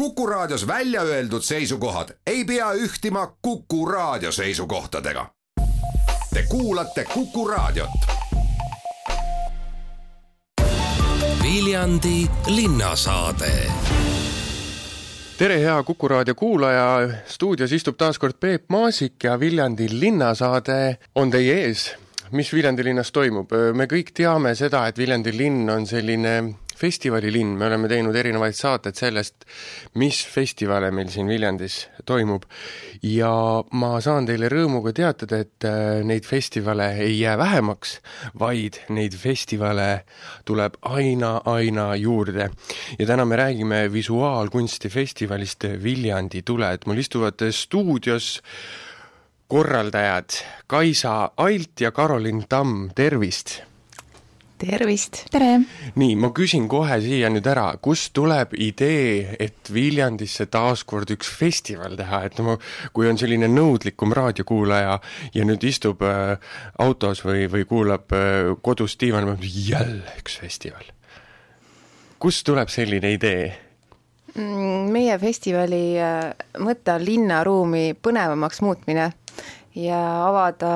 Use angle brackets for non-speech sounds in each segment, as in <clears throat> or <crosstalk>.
Kuku Raadios välja öeldud seisukohad ei pea ühtima Kuku Raadio seisukohtadega. Te kuulate Kuku Raadiot. Viljandi linnasaade tere, hea Kuku raadio kuulaja, stuudios istub taas kord Peep Maasik ja Viljandi linnasaade on teie ees. mis Viljandi linnas toimub? me kõik teame seda, et Viljandi linn on selline festivalilinn, me oleme teinud erinevaid saateid sellest, mis festivale meil siin Viljandis toimub. ja ma saan teile rõõmuga teatada, et äh, neid festivale ei jää vähemaks, vaid neid festivale tuleb aina, aina juurde. ja täna me räägime visuaalkunstifestivalist Viljandi tuled, mul istuvad stuudios korraldajad Kaisa Alt ja Karolin Tamm, tervist tervist! tere! nii, ma küsin kohe siia nüüd ära, kust tuleb idee, et Viljandisse taaskord üks festival teha, et no kui on selline nõudlikum raadiokuulaja ja nüüd istub äh, autos või, või kuulab äh, kodus diivanil, jälle üks festival. kust tuleb selline idee? Mm, meie festivali äh, mõte on linnaruumi põnevamaks muutmine ja avada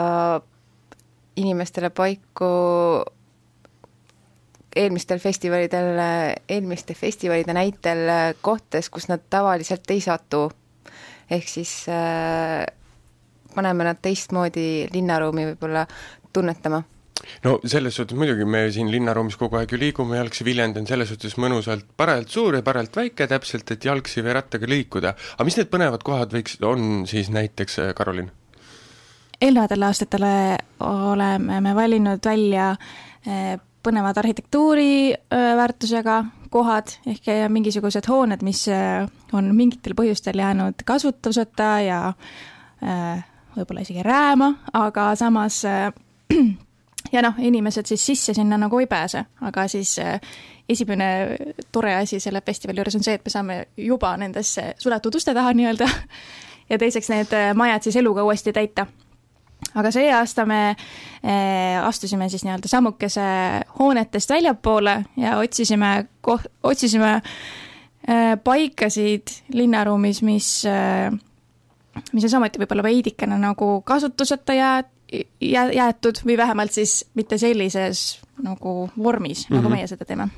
inimestele paiku eelmistel festivalidel, eelmiste festivalide näitel kohtades, kus nad tavaliselt ei satu. ehk siis äh, paneme nad teistmoodi linnaruumi võib-olla tunnetama no selles suhtes muidugi me siin linnaruumis kogu aeg ju liigume, jalgsi Viljandi on selles suhtes mõnusalt parajalt suur ja parajalt väike täpselt, et jalgsi või rattaga liikuda. aga mis need põnevad kohad võiks, on siis näiteks, äh, Karolin? eelnevatele aastatele oleme me valinud välja äh, põnevad arhitektuuri väärtusega kohad ehk mingisugused hooned, mis on mingitel põhjustel jäänud kasutuseta ja võib-olla isegi rääma, aga samas <clears throat> ja noh, inimesed siis sisse sinna nagu ei pääse, aga siis esimene tore asi selle festivali juures on see, et me saame juba nendesse suletud uste taha nii-öelda <laughs> ja teiseks need majad siis eluga uuesti täita aga see aasta me eh, astusime siis nii-öelda sammukese hoonetest väljapoole ja otsisime koh-, otsisime eh, paikasid linnaruumis, mis eh,, mis on samuti võib-olla veidikene nagu kasutuseta jää-, jää-, jäetud või vähemalt siis mitte sellises nagu vormis mm, -hmm. nagu mhm. meie seda teeme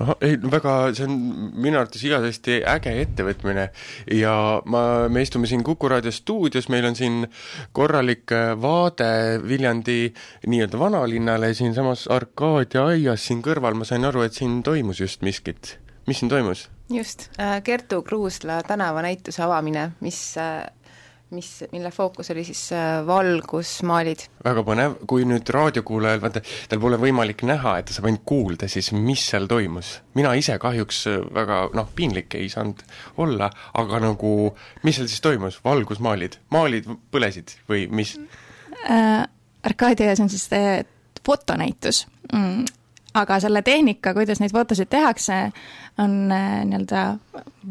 ahah, ei väga, see on minu arvates igavesti äge ettevõtmine ja ma, me istume siin Kuku raadio stuudios, meil on siin korralik äh, vaade Viljandi nii-öelda vanalinnale, siinsamas Arkadia aias siin kõrval, ma sain aru, et siin toimus just miskit. mis siin toimus? just, äh, Kertu Kruusla tänavanäituse avamine, mis äh, mis, mille fookus oli siis äh, valgusmaalid. väga põnev, kui nüüd raadiokuulajal, vaata, tal pole võimalik näha, et ta saab ainult kuulda, siis mis seal toimus? mina ise kahjuks äh, väga noh, piinlik ei saanud olla, aga nagu mis seal siis toimus, valgusmaalid, maalid põlesid või mis äh,? Arkadias on siis äh, fotonäitus mm aga selle tehnika, kuidas neid fotosid tehakse, on äh, nii-öelda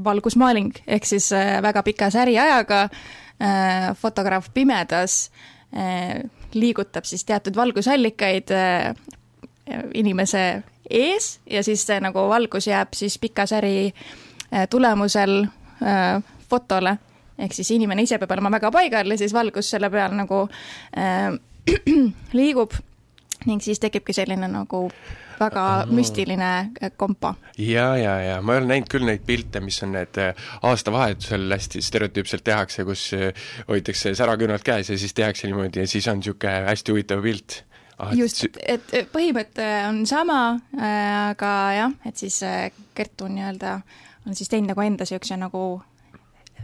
valgusmaaling, ehk siis äh, väga pika säriajaga fotograaf pimedas äh, liigutab siis teatud valgusallikaid äh, inimese ees ja siis see nagu valgus jääb siis pika säri tulemusel fotole, ehk siis inimene ise peab olema väga paigal ja siis valgus selle peal nagu äh, <clears throat> liigub ning siis tekibki selline nagu väga oh. müstiline äh, kompa. ja, ja, ja ma olen näinud küll neid pilte, mis on need äh, aastavahetusel hästi stereotüüpselt tehakse, kus äh, hoitakse säraküünalt käes ja siis tehakse niimoodi ja siis on niisugune hästi huvitav pilt ah,. just, et põhimõte on sama, aga jah, et siis Kertu nii-öelda on siis teinud nagu enda niisuguse nagu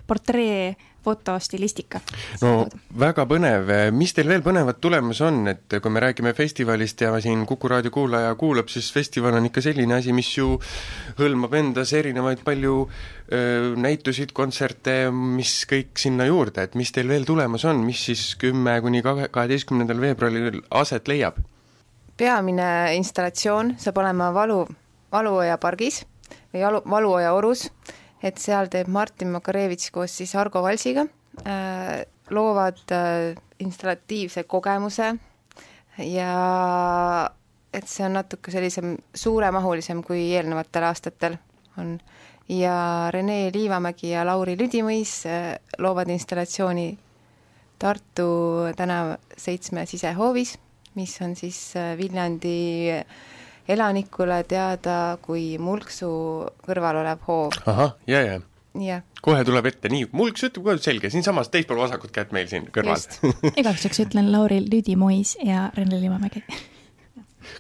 portree fotostilistika. no väga põnev, mis teil veel põnevat tulemas on, et kui me räägime festivalist ja siin Kuku raadio kuulaja kuulab, siis festival on ikka selline asi, mis ju hõlmab endas erinevaid palju öö, näitusid, kontserte, mis kõik sinna juurde, et mis teil veel tulemas on, mis siis kümme kuni kaheteistkümnendal veebruaril aset leiab? peamine installatsioon saab olema Valu, Valuoja pargis või Valu, Valuoja orus et seal teeb Martin Makarevitš koos siis Argo Valsiga äh,, loovad äh, installatiivse kogemuse ja et see on natuke sellisem suuremahulisem kui eelnevatel aastatel on. Ja Rene Liivamägi ja Lauri Lüdimõis loovad installatsiooni Tartu tänav seitsme sisehoovis, mis on siis Viljandi elanikule teada kui Mulksu kõrval olev hoov. ahah, ja, ja jah. kohe tuleb ette, nii, mulks ütleb kohe selge, siinsamas teispool vasakut kätt meil siin kõrval. <laughs> igaks juhuks ütlen Lauri Lüdi-Mois ja Rene Liivamägi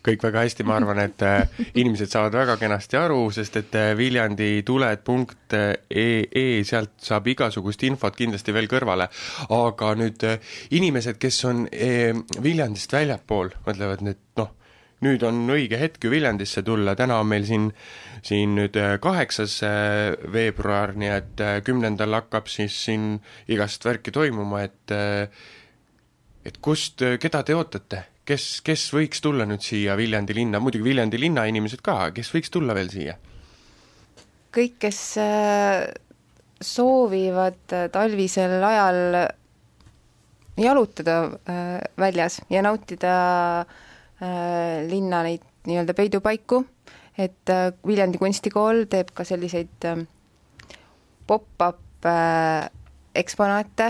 kõik väga hästi, ma arvan, et äh, inimesed saavad väga kenasti aru, sest et äh, Viljandi tuled.ee, sealt saab igasugust infot kindlasti veel kõrvale. aga nüüd äh, inimesed, kes on Viljandist väljapool, mõtlevad nüüd noh, nüüd on õige hetk ju Viljandisse tulla, täna on meil siin, siin nüüd kaheksas veebruar, nii et kümnendal hakkab siis siin igast värki toimuma, et et kust, keda te ootate? kes, kes võiks tulla nüüd siia Viljandi linna, muidugi Viljandi linna inimesed ka, kes võiks tulla veel siia? kõik, kes äh, soovivad äh, talvisel ajal jalutada äh, väljas ja nautida linna neid nii-öelda peidupaiku, et Viljandi kunstikool teeb ka selliseid pop-up eksponaate,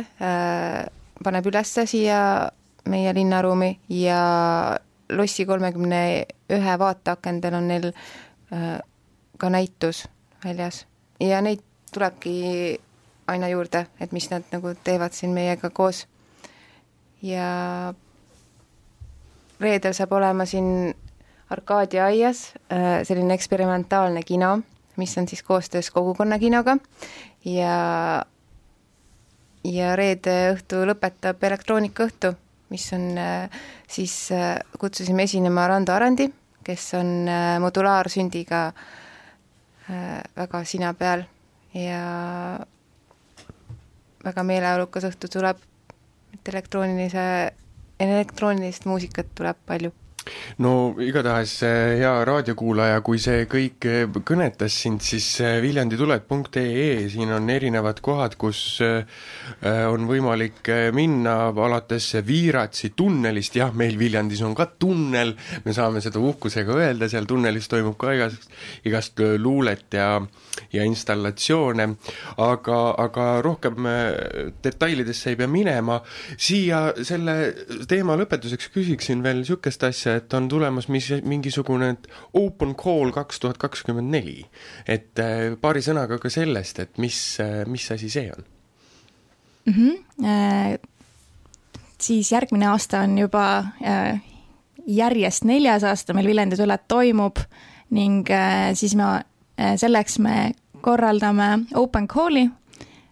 paneb üles siia meie linnaruumi ja lossi kolmekümne ühe vaateakendel on neil äh, ka näitus väljas ja neid tulebki aina juurde, et mis nad nagu teevad siin meiega koos. ja reedel saab olema siin Arkadia aias äh, selline eksperimentaalne kino, mis on siis koostöös kogukonnakinoga ja ja reede õhtu lõpetab elektroonikaõhtu mis on äh, siis, äh, kutsusime esinema Rando Arandi, kes on modulaarsündiga väga sina peal. Ja väga meeleolukas õhtu tuleb, et elektroonilise, elektroonilist muusikat tuleb palju no igatahes hea raadiokuulaja, kui see kõik eh, kõnetas sind, siis eh, viljandituled.ee, siin on erinevad kohad, kus on võimalik minna alates Viiratsi tunnelist, jah, meil Viljandis on ka tunnel, me saame seda uhkusega öelda, seal tunnelis toimub ka igast, igast luulet ja ja installatsioone, aga, aga rohkem detailidesse ei pea minema, siia selle teema lõpetuseks küsiksin veel niisugust asja, et on tulemas mis, mingisugune open call kaks tuhat kakskümmend neli. et äh, paari sõnaga ka sellest, et mis, äh, mis asi see on mm? -hmm. Äh, siis järgmine aasta on juba äh, järjest neljas aasta meil Viljandi tuled toimub ning äh, siis me äh,, selleks me korraldame open call'i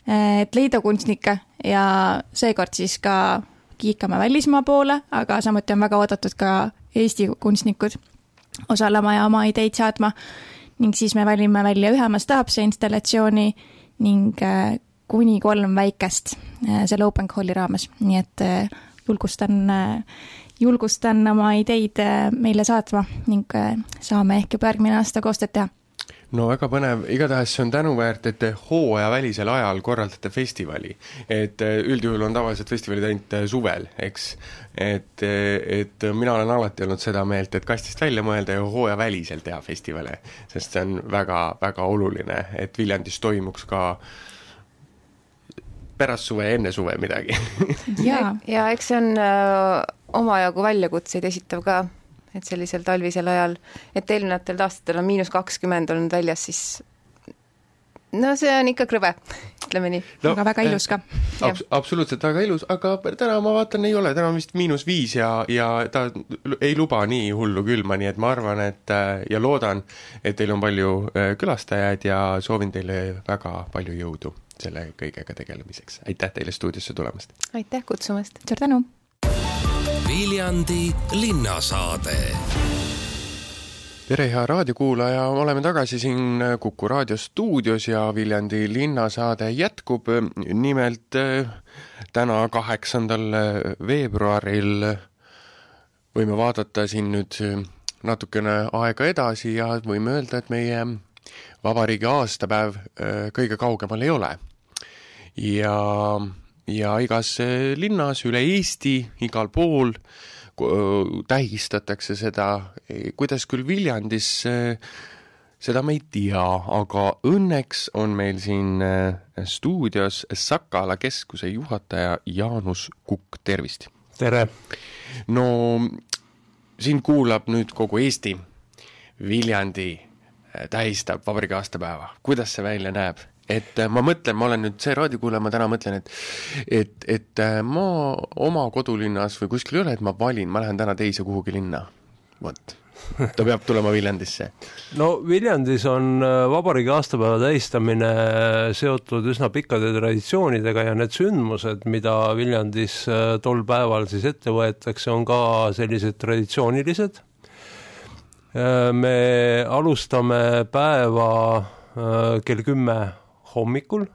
äh,, et leida kunstnikke ja seekord siis ka kiikame välismaa poole, aga samuti on väga oodatud ka Eesti kunstnikud osalema ja oma ideid saatma. ning siis me valime välja ühe mastaapse installatsiooni ning äh, kuni kolm väikest äh, selle Open Calli raames, nii et äh, julgustan, julgustan oma ideid meile saatma ning saame ehk juba järgmine aasta koostööd teha no väga põnev, igatahes see on tänuväärt, et te hooajavälisel ajal korraldate festivali. et äh, üldjuhul on tavaliselt festivalid ainult äh, suvel, eks. et, äh, et mina olen alati olnud seda meelt, et kastist välja mõelda ja hooajaväliselt teha festivale, sest see on väga, väga oluline, et Viljandis toimuks ka pärast suve ja enne suve midagi. <laughs> Ja, ja eks see on öö, omajagu väljakutseid esitav ka et sellisel talvisel ajal, et eelnevatel aastatel on miinus kakskümmend olnud väljas, siis no see on ikka krõbe, ütleme nii no,. aga väga ilus ka abs. absoluutselt väga ilus, aga täna ma vaatan, ei ole, täna on vist miinus viis ja, ja ta ei luba nii hullu külma, nii et ma arvan, et ja loodan, et teil on palju äh, külastajaid ja soovin teile väga palju jõudu selle kõigega tegelemiseks. aitäh teile stuudiosse tulemast! aitäh kutsumast! suur tänu! Viljandi linnasaade. tere, hea raadiokuulaja, oleme tagasi siin Kuku raadio stuudios ja Viljandi linnasaade jätkub. nimelt täna, kaheksandal veebruaril võime vaadata siin nüüd natukene aega edasi ja võime öelda, et meie vabariigi aastapäev kõige kaugemal ei ole. ja ja igas linnas üle Eesti, igal pool tähistatakse seda, kuidas küll Viljandis seda me ei tea, aga õnneks on meil siin äh, stuudios Sakala keskuse juhataja Jaanus Kukk, tervist! tere! no sind kuulab nüüd kogu Eesti. Viljandi äh, tähistab vabariigi aastapäeva, kuidas see välja näeb? Et äh, ma mõtlen, ma olen nüüd see raadiokuulaja, ma täna mõtlen, et et, et ma oma kodulinnas või kuskil ei ole, et ma valin, ma lähen täna teise kuhugi linna. vot ta peab tulema Viljandisse? no Viljandis on äh, vabariigi aastapäeva tähistamine äh, seotud üsna pikkade traditsioonidega ja need sündmused, mida Viljandis äh, tol päeval siis ette võetakse, on ka sellised traditsioonilised. me alustame päeva kell kümme hommikul.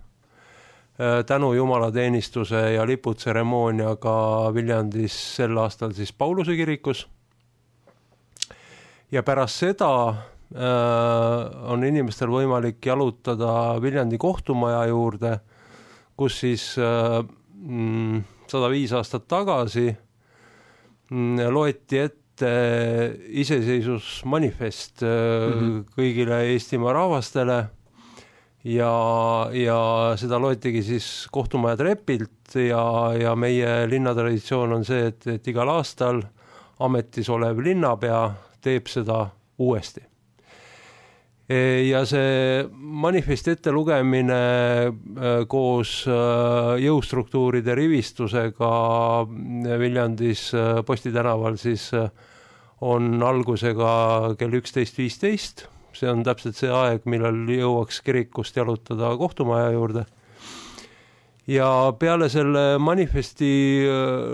Tänu jumalateenistuse ja liputseremooniaga Viljandis sel aastal siis Pauluse kirikus. Ja pärast seda äh, on inimestel võimalik jalutada Viljandi kohtumaja juurde, kus siis äh, mm, sada viis aastat tagasi mm, loeti ette iseseisvusmanifest mm -hmm. kõigile Eestimaa rahvastele ja, ja seda loetigi siis kohtumaja trepilt ja, ja meie linnatraditsioon on see, et, et igal aastal ametis olev linnapea teeb seda uuesti. E, ja see manifesti ettelugemine e, koos e, jõustruktuuride rivistusega Viljandis Posti tänaval siis on algusega kell üksteist viisteist, see on täpselt see aeg, millal jõuaks kirikust jalutada kohtumaja juurde. Ja peale selle manifesti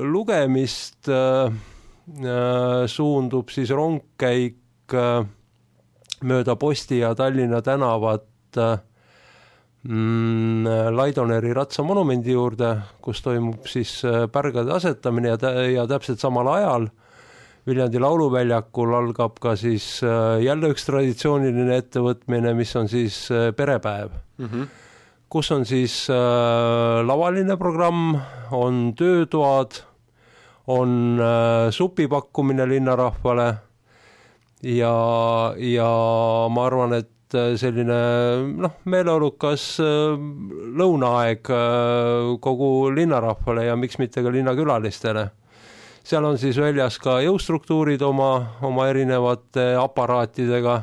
lugemist äh, Äh, suundub siis rongkäik äh, mööda Posti ja Tallinna tänavat äh, mm, Laidoneri ratsamonumendi juurde, kus toimub siis pärgade asetamine ja, ja täpselt samal ajal Viljandi lauluväljakul algab ka siis jälle üks traditsiooniline ettevõtmine, mis on siis perepäev mm, -hmm. kus on siis lavaline programm, on töötoad on äh, supi pakkumine linnarahvale ja, ja ma arvan, et äh, selline noh, meeleolukas äh, lõunaaeg kogu linnarahvale ja miks mitte ka linnakülalistele. Seal on siis väljas ka jõustruktuurid oma, oma erinevate aparaatidega.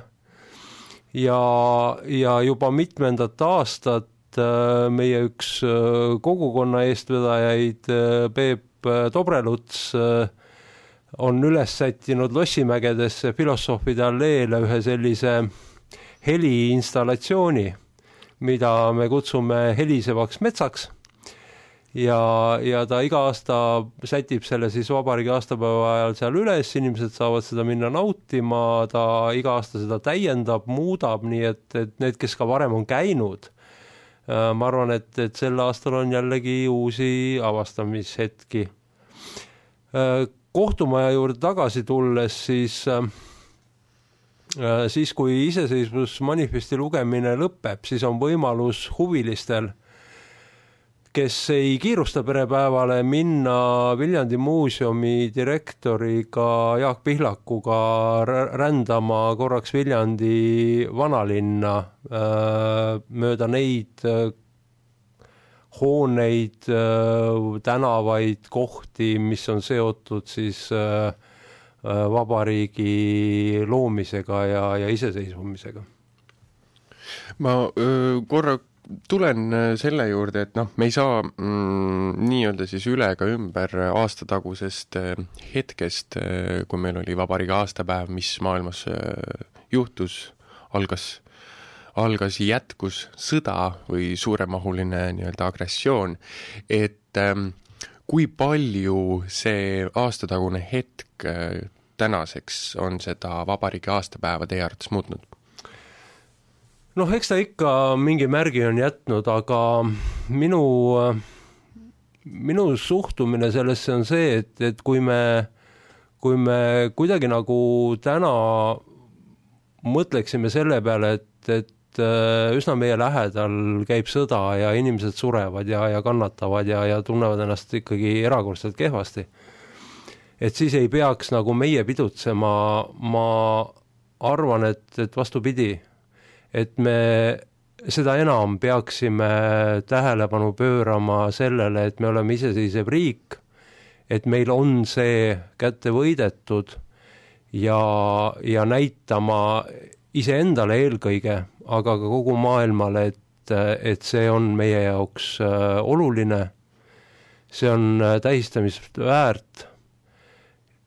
Ja, ja juba mitmendat aastat meie üks kogukonna eestvedajaid, Peep Äh, Dobreluts äh, on üles sättinud Lossimägedesse filosoofide alleele ühe sellise heliinstallatsiooni, mida me kutsume helisevaks metsaks ja, ja ta iga aasta sätib selle siis vabariigi aastapäeva ajal seal üles, inimesed saavad seda minna nautima, ta iga aasta seda täiendab, muudab, nii et, et need, kes ka varem on käinud Äh, ma arvan, et, et sel aastal on jällegi uusi avastamishetki. Äh, kohtumaja juurde tagasi tulles, siis äh, siis kui iseseisvusmanifesti lugemine lõpeb, siis on võimalus huvilistel kes ei kiirusta perepäevale, minna Viljandi muuseumi direktoriga Jaak Pihlakuga rändama korraks Viljandi vanalinna äh, mööda neid äh, hooneid, äh, tänavaid, kohti, mis on seotud siis vabariigi loomisega ja, ja iseseisvumisega. ma öö, korra tulen äh, selle juurde, et noh, me ei saa mm, nii-öelda siis üle ega ümber aastatagusest äh, hetkest, äh, kui meil oli vabariigi aastapäev, mis maailmas juhtus, algas, algas, jätkus sõda või suuremahuline nii-öelda agressioon, et ähm, kui palju see aastatagune hetk tänaseks on seda vabariigi aastapäeva teie arvates muutnud? Noh, eks ta ikka mingi märgi on jätnud, aga minu, minu suhtumine sellesse on see, et, et kui me, kui me kuidagi nagu täna mõtleksime selle peale, et, et äh, üsna meie lähedal käib sõda ja inimesed surevad ja, ja kannatavad ja, ja tunnevad ennast ikkagi erakordselt kehvasti. et siis ei peaks nagu meie pidutsema, ma arvan, et, et vastupidi et me seda enam peaksime tähelepanu pöörama sellele, et me oleme iseseisev riik, et meil on see kätte võidetud ja, ja näitama iseendale eelkõige, aga ka kogu maailmale, et, et see on meie jaoks äh, oluline, see on äh, tähistamist väärt.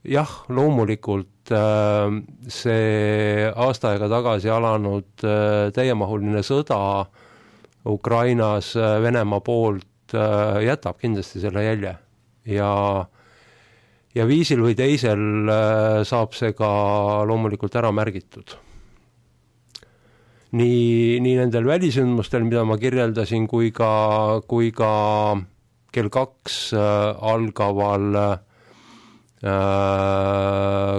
Jah, loomulikult äh, see aasta aega tagasi alanud täiemahuline sõda Ukrainas Venemaa poolt jätab kindlasti selle jälje. Ja ja viisil või teisel saab see ka loomulikult ära märgitud. Nii, nii nendel välisündmustel, mida ma kirjeldasin, kui ka, kui ka kell kaks äh, algaval äh,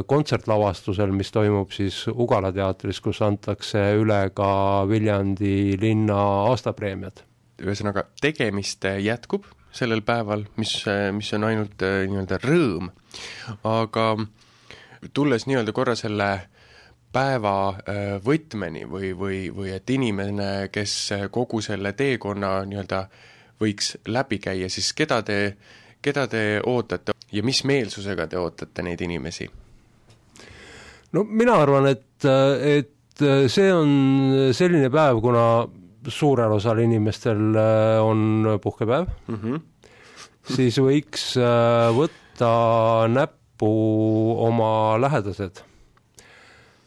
kontsertlavastusel, mis toimub siis Ugala teatris, kus antakse üle ka Viljandi linna aastapreemiad. ühesõnaga, tegemist jätkub sellel päeval, mis, mis on ainult äh, nii-öelda rõõm, aga tulles nii-öelda korra selle äh, päeva äh, võtmeni või, või, või et inimene, kes kogu selle teekonna nii-öelda võiks läbi käia, siis keda te, keda te ootate ja mis meelsusega te ootate neid inimesi? no mina arvan, et, et see on selline päev, kuna suurel osal inimestel äh, on puhkepäev mm, -hmm. siis võiks äh, võtta näppu oma lähedased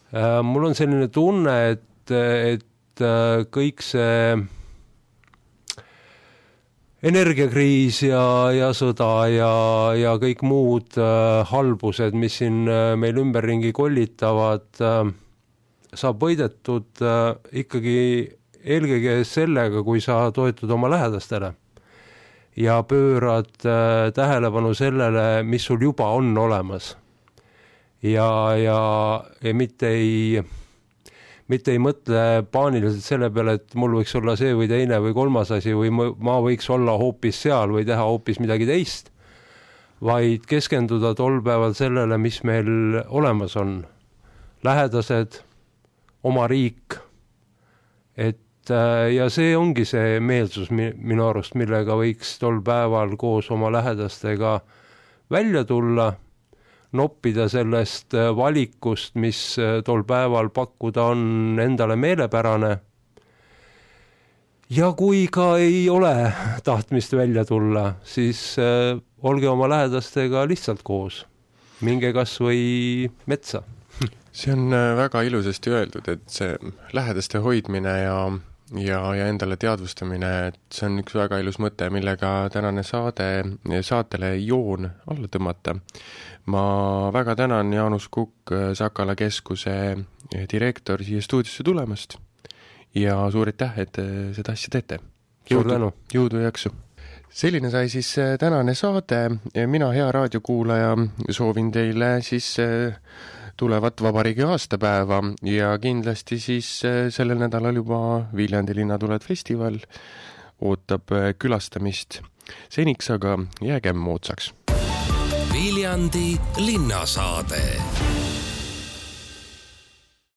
Äh, mul on selline tunne, et, et kõik see energiakriis ja, ja sõda ja, ja kõik muud äh, halbused, mis siin äh, meil ümberringi kollitavad äh,, saab võidetud äh, ikkagi eelkõige sellega, kui sa toetud oma lähedastele ja pöörad äh, tähelepanu sellele, mis sul juba on olemas. Ja, ja, ja mitte ei, mitte ei mõtle paaniliselt selle peale, et mul võiks olla see või teine või kolmas asi või ma võiks olla hoopis seal või teha hoopis midagi teist, vaid keskenduda tol päeval sellele, mis meil olemas on. lähedased, oma riik, et äh, ja see ongi see meelsus minu arust, millega võiks tol päeval koos oma lähedastega välja tulla noppida sellest äh, valikust, mis äh, tol päeval pakkuda on endale meelepärane. ja kui ka ei ole tahtmist välja tulla, siis äh, olge oma lähedastega lihtsalt koos, minge kas või metsa see on väga ilusasti öeldud, et see lähedaste hoidmine ja ja, ja endale teadvustamine, et see on üks väga ilus mõte, millega tänane saade, saatele joon alla tõmmata ma väga tänan Jaanus Kukk, Sakala keskuse direktor, siia stuudiosse tulemast ja suur aitäh, et te seda asja teete. tänu! jõudu ja jaksu! selline sai siis äh, tänane saade, mina, hea raadiokuulaja, soovin teile siis äh, tulevat vabariigi aastapäeva ja kindlasti siis äh, sellel nädalal juba Viljandi linnatuled festival ootab külastamist. seniks aga jäägem moodsaks Viljandi linnasaade